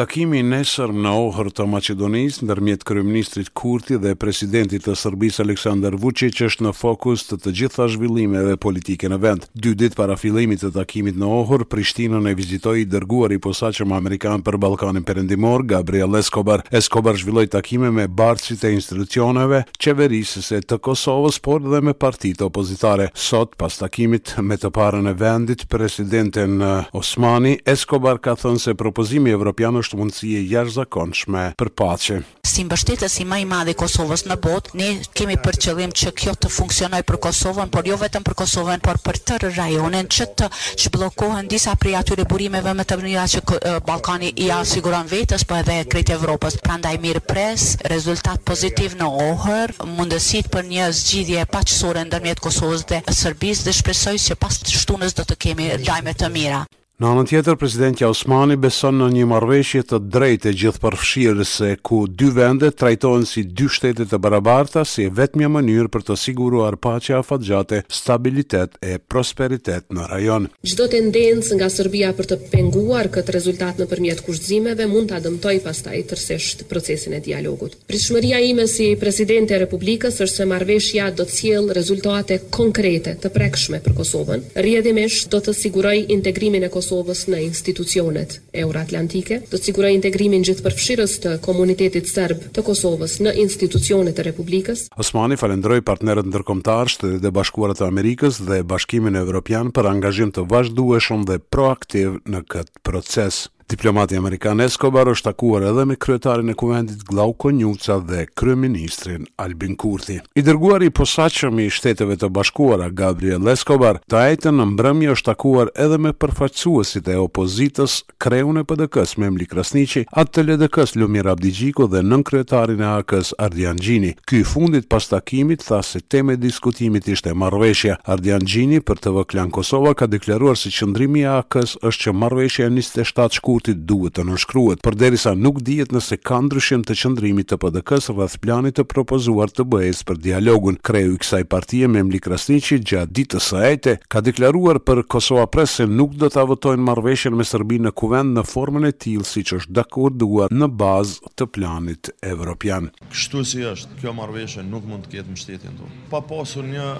Takimi i nesërm në Ohër të Maqedonisë ndërmjet kryeministrit Kurti dhe presidentit të Serbisë Aleksandar Vuçiq është në fokus të të gjitha zhvillimeve politike në vend. Dy ditë para fillimit të takimit në Ohër, Prishtinën e vizitoi i dërguari i posaçëm amerikan për Ballkanin Perëndimor, Gabriel Escobar. Escobar zhvilloi takime me bartësit e institucioneve, qeverisë, së të Kosovës por edhe me partitë opozitare. Sot, pas takimit me të parën e vendit, presidenten Osmani, Escobar ka thënë se propozimi evropian është mundësi e jashtëzakonshme për paqe. Si mbështetësi më i madh i Kosovës në botë, ne kemi për qëllim që kjo të funksionojë për Kosovën, por jo vetëm për Kosovën, por për tërë rajonin që të zhbllokohen disa prej atyre burimeve më të mira që Ballkani ia siguron vetes po edhe krejt Evropës. Prandaj mirëpres rezultat pozitiv në Ohër, mundësitë për një zgjidhje paqësore ndërmjet Kosovës dhe Serbisë dhe shpresoj që pas shtunës do të kemi lajme të mira. Në anën tjetër, presidentja Osmani beson në një marrëveshje të drejtë e gjithëpërfshirëse, ku dy vende trajtohen si dy shtete të barabarta si e vetmja mënyrë për të siguruar paqe afatgjate, stabilitet, stabilitet e prosperitet në rajon. Çdo tendencë nga Serbia për të penguar këtë rezultat nëpërmjet kushtëzimeve mund ta dëmtojë pastaj tërësisht procesin e dialogut. Pritshmëria ime si Presidente e Republikës është se marrëveshja do të sjellë rezultate konkrete të prekshme për Kosovën, rrjedhimisht do të sigurojë integrimin e Kosovës në institucionet. Euroatlantike, do të sigurojë integrimin gjithëpërfshirës të komunitetit serb të Kosovës në institucionet e Republikës. Osmani falënderoi partnerët ndërkombëtarë, Shtetet e Bashkuara të Amerikës dhe Bashkimin Evropian për angazhim të vazhdueshëm dhe proaktiv në këtë proces. Diplomati amerikan Escobar është takuar edhe me kryetarin e Kuvendit Glauk Konjufca dhe kryeministrin Albin Kurti. I dërguari i posaçëm i Shteteve të Bashkuara, Gabriel Escobar, të enjten në mbrëmje është takuar edhe me përfaqësuesit e opozitës, kreun e PDK-së, Memli Krasniqi, atë të LDK-së, Lumir Abdixhiku dhe nënkryetarin e AAK-së, Ardian Gjini. Ky i fundit pas takimit tha se temë e diskutimit ishte marrëveshja. Ardian Gjini për TV Klan Kosova ka deklaruar se qëndrimi i AAK-së është që marrëveshja e njëzet e shtatë shkurtit duhet të nënshkruhet, përderisa nuk dihet nëse ka ndryshim të qëndrimit të PDK-së rreth planit të propozuar të BE-së për dialogun. Kreu i kësaj partie, Memli Krasniqi, gjatë ditës së enjte, ka deklaruar për Kosova Press se nuk do ta votojnë marrëveshjen me Serbinë në Kuvend në formën e tillë siç është dakorduar në bazë të planit evropian. Kështu si është, kjo marrëveshje nuk mund të ketë mbështetjen tonë. Pa pasur një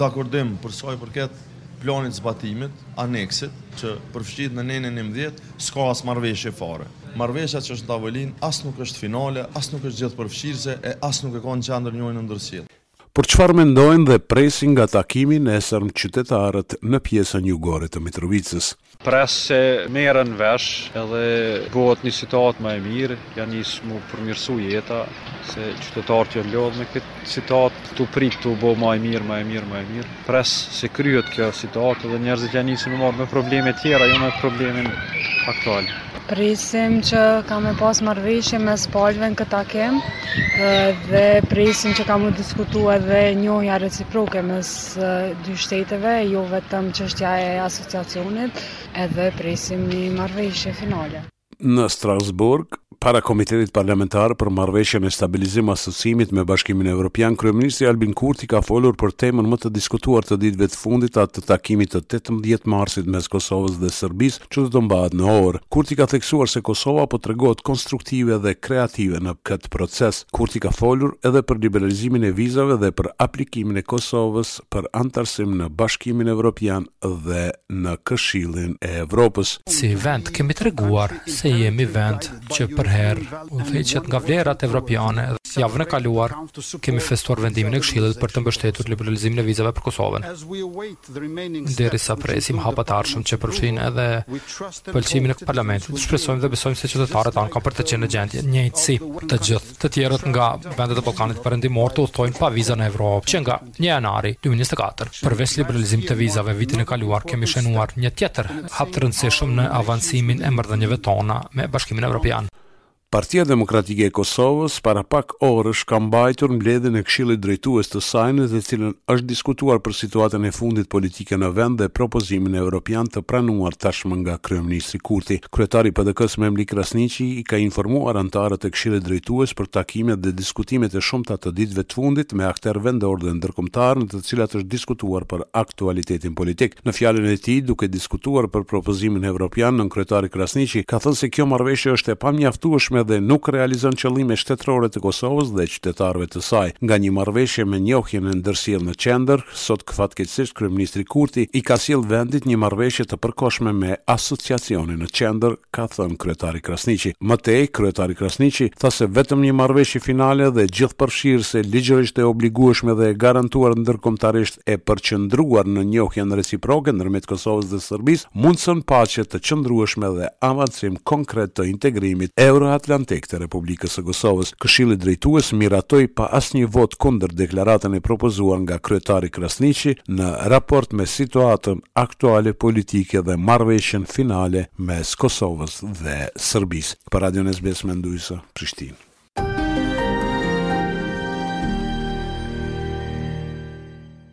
dakordim për sa i përket planit zbatimit, aneksit, që përfshihet në nenin njëmbëdhjetë, s'ka as marrëveshje fare. Marrëveshja që është në tavolinë as nuk është finale, as nuk është gjithëpërfshirëse e as nuk e ka në qendër njohjen e ndërsjellë. Por çfarë mendojnë dhe presin nga takimi i nesërm qytetarët në pjesën jugore të Mitrovicës? Pres se merren vesh edhe bohet një situatë ma e mirë, ja nis mu përmirësu jeta, se qytetarët janë lodhë me këtë situatë, tu prit tu u bo ma e mirë, ma e mirë, ma e mirë. Pres se kryhet kjo situatë dhe njerëzit ja nisin me u marrë me probleme tjera, jo me problemin aktual. Presim që ka me pas marveshje mes palëve në këtë takim dhe presim që ka mu diskutu edhe njohja reciproke mes të dy shteteve, jo vetëm çështja e asociacionit, edhe presim një marrëveshje finale. Në Strasburg, para Komitetit Parlamentar për Marrëveshjen e Stabilizim Asociimit me Bashkimin Evropian, kryeministri Albin Kurti ka folur për temën më të diskutuar të ditëve të fundit atë të takimit të 18 marsit mes Kosovës dhe Serbisë që do të mbahet në Ohër. Kurti ka theksuar se Kosova po tregohet konstruktive dhe kreative në këtë proces. Kurti ka folur edhe për liberalizimin e vizave dhe për aplikimin e Kosovës për anëtarësim në Bashkimin Evropian dhe në Këshillin e Evropës. Si vend kemi treguar se jemi vend që përherë udhëheqet nga vlerat evropiane dhe javën e kaluar kemi festuar vendimin e Këshillit për të mbështetur liberalizimin e vizave për Kosovën. Derisa presim hapat e ardhshëm që përfshijnë edhe pëlqimin e Parlamentit, shpresojmë dhe besojmë se qytetarët tanë kanë për të qenë në gjendje, njëjtë si të gjithë të tjerët nga vendet e Ballkanit Perëndimor, të udhëtojnë pa viza në Evropë që nga një janari dy mijë e njëzet e katër. Përveç liberalizimit të vizave vitin e kaluar, kemi shënuar një tjetër hap të rëndësishëm në avancimin e marrëdhënieve tona me Bashkimin Evropian. Partia Demokratike e Kosovës para pak orësh ka mbajtur mbledhjen e Këshillit Drejtues të saj në të cilën është diskutuar për situatën e fundit politike në vend dhe propozimin evropian të pranuar tashmë nga kryeministri Kurti. Kryetari i PDK-së Memli Krasniqi i ka informuar anëtarët e Këshillit Drejtues për takimet dhe diskutimet e shumta të ditëve të fundit me akterë vendorë dhe ndërkombëtarë në të cilat është diskutuar për aktualitetin politik. Në fjalën e tij, duke diskutuar për propozimin evropian, nënkryetari Krasniqi ka thënë se kjo marrëveshje është e pamjaftueshme dhe nuk realizon qëllime shtetërore të Kosovës dhe qytetarëve të saj. Nga një marrëveshje me njohjen e ndërsjellë në qendër, sot fatkeqësisht kryeministri Kurti i ka sjellë vendit një marrëveshje të përkohshme me Asociacionin në qendër, ka thënë kryetari Krasniqi. Më tej, kryetari Krasniqi tha se vetëm një marrëveshje finale dhe gjithëpërfshirëse, ligjërisht e obligueshme dhe e garantuar ndërkombëtarisht e përqendruar në njohjen reciproke ndërmjet Kosovës dhe Serbisë mundëson paqe të qëndrueshme dhe avancim konkret të integrimit euroatlantik të Republikës së Kosovës. Këshilli Drejtues miratoi pa asnjë votë kundër deklaratën e propozuar nga kryetari Krasniqi në raport me situatën aktuale politike dhe marrëveshjen finale mes Kosovës dhe Serbisë. Për Radion SBS Mendu Hysa, Prishtinë.